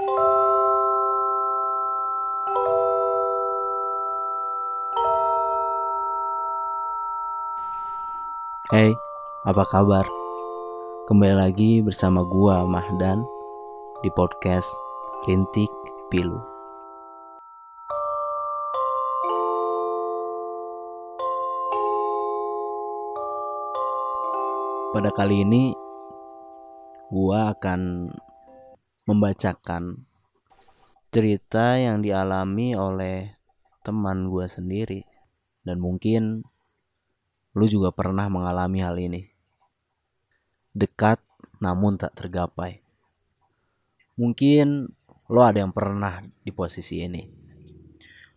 Hey, apa kabar? Kembali lagi bersama gua Mahdan di podcast Rintik Pilu. Pada kali ini gua akan membacakan cerita yang dialami oleh teman gua sendiri dan mungkin lu juga pernah mengalami hal ini. Dekat namun tak tergapai. Mungkin lo ada yang pernah di posisi ini.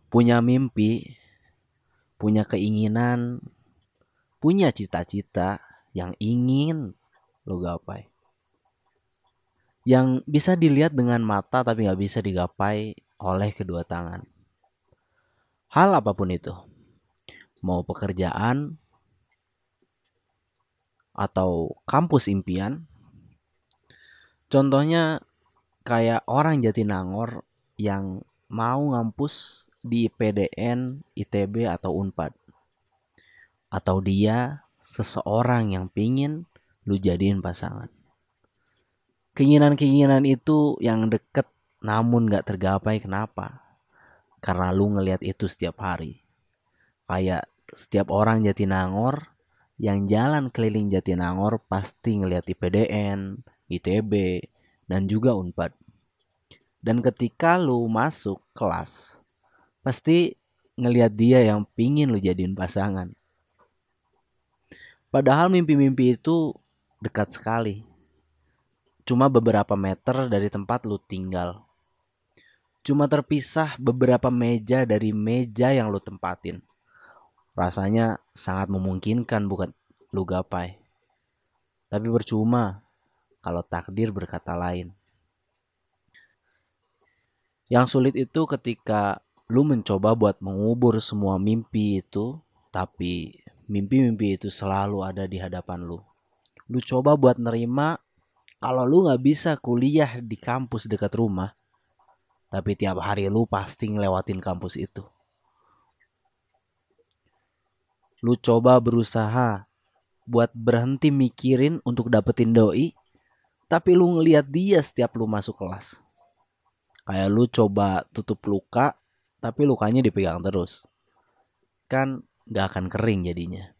Punya mimpi, punya keinginan, punya cita-cita yang ingin lo gapai. Yang bisa dilihat dengan mata tapi nggak bisa digapai oleh kedua tangan. Hal apa pun itu, mau pekerjaan atau kampus impian. Contohnya kayak orang Jatinangor yang mau ngampus di PDN, ITB atau Unpad. Atau dia seseorang yang pingin lu jadiin pasangan. Keinginan-keinginan itu yang deket namun gak tergapai kenapa? Karena lu ngelihat itu setiap hari. Kayak setiap orang Jatinangor yang jalan keliling Jatinangor pasti ngelihat IPDN, ITB, dan juga Unpad. Dan ketika lu masuk kelas, pasti ngelihat dia yang pingin lu jadiin pasangan. Padahal mimpi-mimpi itu dekat sekali. Cuma beberapa meter dari tempat lu tinggal. Cuma terpisah beberapa meja dari meja yang lu tempatin. Rasanya sangat memungkinkan bukan lu gapai. Tapi percuma kalau takdir berkata lain. Yang sulit itu ketika lu mencoba buat mengubur semua mimpi itu, tapi mimpi-mimpi itu selalu ada di hadapan lu. Lu coba buat nerima kalau lu nggak bisa kuliah di kampus dekat rumah, tapi tiap hari lu pasti ngelewatin kampus itu. Lu coba berusaha buat berhenti mikirin untuk dapetin doi, tapi lu ngeliat dia setiap lu masuk kelas. Kayak lu coba tutup luka, tapi lukanya dipegang terus. Kan gak akan kering jadinya.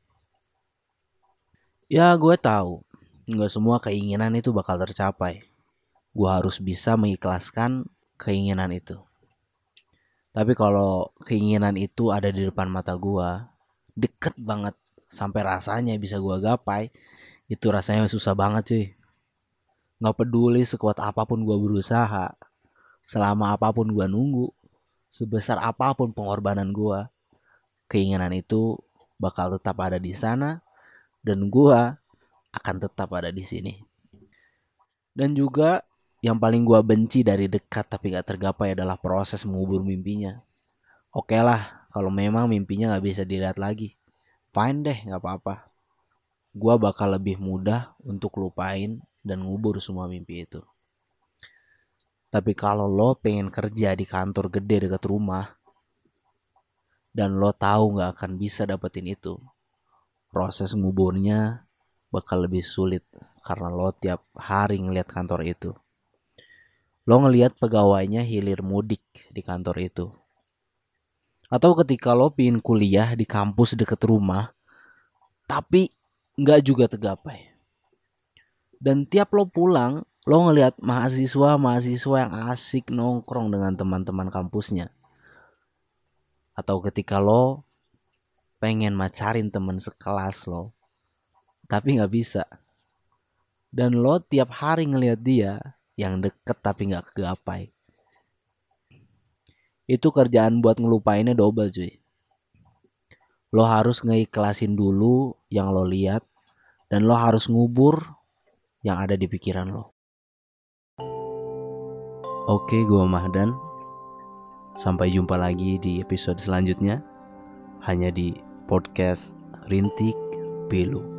Ya gue tahu, nggak semua keinginan itu bakal tercapai. Gue harus bisa mengikhlaskan keinginan itu. Tapi kalau keinginan itu ada di depan mata gue, deket banget sampai rasanya bisa gue gapai, itu rasanya susah banget cuy. Gak peduli sekuat apa pun gue berusaha, selama apa pun gue nunggu, sebesar apa pun pengorbanan gue, keinginan itu bakal tetap ada di sana dan gue akan tetap ada di sini. Dan juga yang paling gue benci dari dekat tapi gak tergapai adalah proses mengubur mimpinya. Oke lah, kalau memang mimpinya gak bisa dilihat lagi, fine deh gak apa-apa. Gue bakal lebih mudah untuk lupain dan ngubur semua mimpi itu. Tapi kalau lo pengen kerja di kantor gede dekat rumah, dan lo tahu gak akan bisa dapetin itu, proses nguburnya bakal lebih sulit karena lo tiap hari ngeliat kantor itu. Lo ngeliat pegawainya hilir mudik di kantor itu. Atau ketika lo pingin kuliah di kampus deket rumah, tapi nggak juga tergapai. Dan tiap lo pulang, lo ngeliat mahasiswa-mahasiswa yang asik nongkrong dengan teman-teman kampusnya. Atau ketika lo pengen macarin temen sekelas lo, tapi nggak bisa. Dan lo tiap hari ngeliat dia yang deket tapi nggak kegapai. Itu kerjaan buat ngelupainnya double cuy. Lo harus ngeikhlasin dulu yang lo lihat dan lo harus ngubur yang ada di pikiran lo. Oke gue Mahdan. Sampai jumpa lagi di episode selanjutnya. Hanya di podcast Rintik Pilu